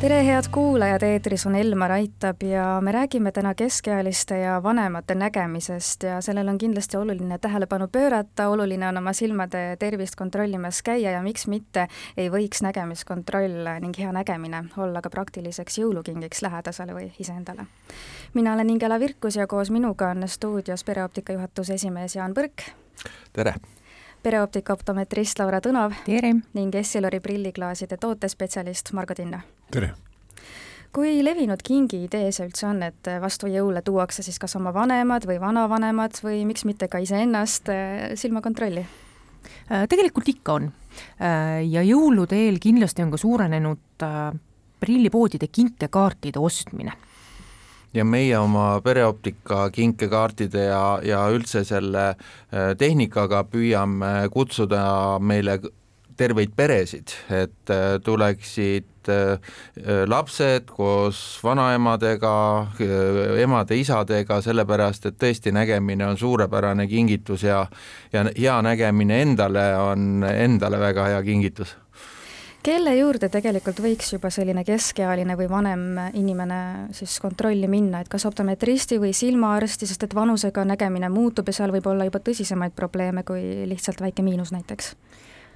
tere, head kuulajad, eetris on Elmar Aitab ja me räägime täna keskealiste ja vanemate nägemisest ja sellel on kindlasti oluline tähelepanu pöörata, oluline on oma silmade tervist kontrollimas käia ja miks mitte ei võiks nägemiskontroll ning hea nägemine olla ka praktiliseks jõulukingiks lähedasele või iseendale. mina olen Ingela Virkus ja koos minuga on stuudios pereoptika juhatuse esimees Jaan Põrk. tere! Pereoptika optometrist Laura tere! ning Essilori prilliklaaside tootespetsialist Margo Tinna. tere! kui levinud kingi idee see üldse on, et vastu jõule tuuakse siis kas oma vanemad või vanavanemad või miks mitte ka iseennast eh, silmakontrolli? Äh, tegelikult ikka on. Äh, ja jõulude eel kindlasti on ka suurenenud äh, prillipoodide kinkekaartide ostmine ja meie oma pereoptika kinkekaartide ja, ja üldse selle äh, tehnikaga püüame kutsuda meile terveid peresid, et äh, tuleksid äh, lapsed koos vanaemadega, emade-isadega, sellepärast et tõesti nägemine on suurepärane kingitus ja ja hea nägemine endale on endale väga hea kingitus kelle juurde tegelikult võiks juba selline keskealine või vanem inimene siis kontrolli minna, et kas optometristi või silmaarsti, sest et vanusega nägemine muutub ja seal võib olla juba tõsisemaid probleeme kui lihtsalt väike miinus näiteks?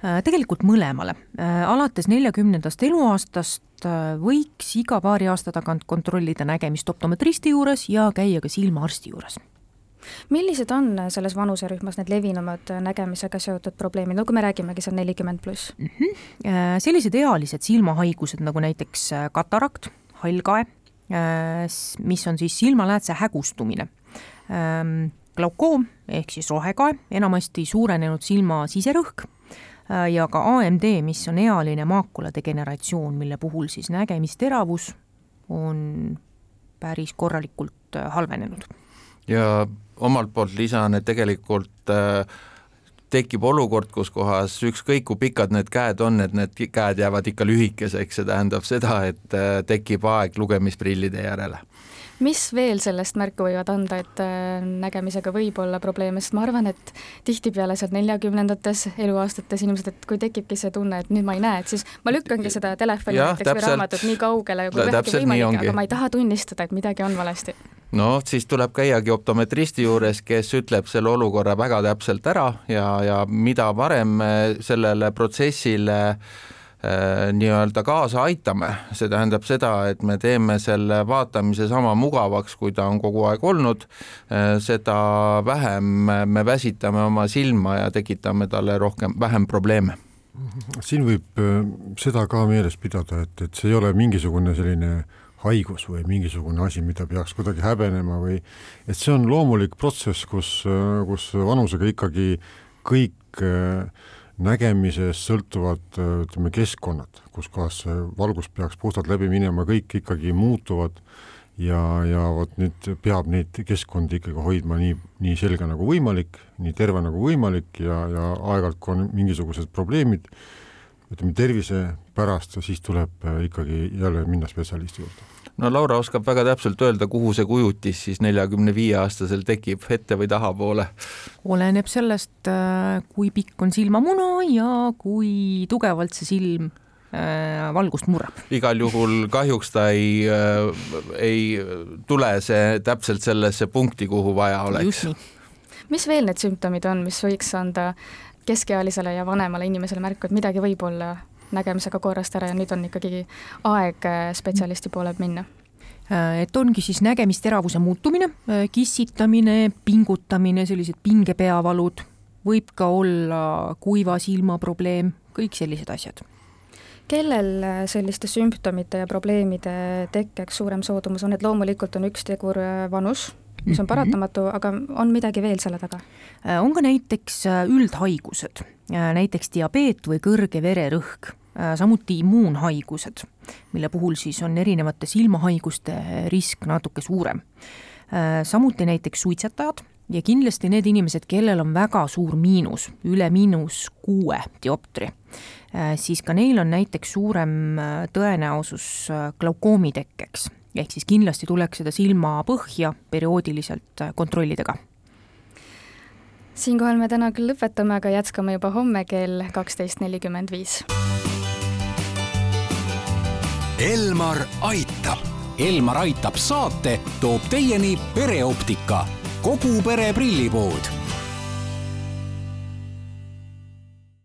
Äh, tegelikult mõlemale, äh, alates neljakümnendast eluaastast äh, võiks iga paari aasta tagant kontrollida nägemist optometristi juures ja käia ka silmaarsti juures millised on selles vanuserühmas need levinumad nägemisega seotud probleemid, no kui me räägimegi seal nelikümmend pluss mm? -hmm. sellised ealised silmahaigused nagu näiteks äh, katarakt, hallkae, äh, mis on siis silmaläätse hägustumine, ähm, glaukoom ehk siis rohekae, enamasti suurenenud silma siserõhk ja ka AMD, mis on ealine maakula degeneratsioon, mille puhul siis nägemisteravus on päris korralikult halvenenud ja omalt poolt lisan, et tegelikult äh, tekib olukord, kus kohas ükskõik kui pikad need käed on, et need käed jäävad ikka lühikeseks, see tähendab seda, et äh, tekib aeg lugemisprillide järele. Mis veel sellest märku võivad anda, et äh, nägemisega võib olla probleeme, sest ma arvan, et tihtipeale sealt neljakümnendates eluaastates inimesed, et kui tekibki see tunne, et nüüd ma ei näe, et siis ma lükkangi seda telefoni näiteks või raamatut nii kaugele, kui vähegi võimalik, aga ma ei taha tunnistada, et midagi on valesti no siis tuleb käiagi optometristi juures, kes ütleb selle olukorra väga täpselt ära ja, ja mida varem sellele protsessile äh, nii-öelda kaasa aitame, see tähendab seda, et me teeme selle vaatamise sama mugavaks, kui ta on kogu aeg olnud, äh, seda vähem me väsitame oma silma ja tekitame talle rohkem, vähem probleeme. Siin võib äh, seda ka meeles pidada, et, et see ei ole mingisugune selline äh, haigus või mingisugune asi, mida peaks kuidagi häbenema või et see on loomulik protsess, kus, kus vanusega ikkagi kõik äh, nägemisest sõltuvad ütleme, keskkonnad, kus kohas valgus peaks puhtalt läbi minema, kõik ikkagi muutuvad ja, ja vot nüüd peab neid keskkondi ikkagi hoidma nii, nii selge nagu võimalik, nii terve nagu võimalik ja, ja aeg-ajalt, kui on mingisugused probleemid, ütleme tervise pärast, siis tuleb ikkagi jälle minna spetsialisti juurde no Laura oskab väga täpselt öelda, kuhu see kujutis siis neljakümne viie aastasel tekib, ette või tahapoole? oleneb sellest, äh, kui pikk on silmamuna ja kui tugevalt see silm äh, valgust murrab. igal juhul kahjuks ta ei äh,, ei tule see täpselt sellesse punkti, kuhu vaja oleks. mis veel need sümptomid on, mis võiks anda keskealisele ja vanemale inimesele märku, et midagi võib olla nägemisega korrast ära ja nüüd on ikkagi aeg äh, spetsialisti poole minna äh, et ongi siis nägemisteravuse muutumine, äh, kissitamine, pingutamine, sellised pingepeavalud, võib ka olla kuiva silma probleem, kõik sellised asjad. kellel selliste sümptomite ja probleemide tekkeks suurem soodumus on, et loomulikult on üks tegur vanus, mis on mhm. paratamatu, aga on midagi veel selle taga? on ka näiteks üldhaigused, näiteks diabeet või kõrge vererõhk Äh, samuti immuunhaigused, mille puhul siis on erinevate silmahaiguste risk natuke suurem. Äh, samuti näiteks suitsetajad ja kindlasti need inimesed, kellel on väga suur miinus, üle miinus kuue dioptri, äh, siis ka neil on näiteks suurem tõenäosus glaukoomi tekkeks. Ehk siis kindlasti tuleks seda silmapõhja perioodiliselt kontrollida ka siinkohal me täna küll lõpetame, aga jätkame juba homme kell kaksteist nelikümmend viis. Elmar aitab. Elmar aitab saate toob teieni pereoptika, kogu pere prillipood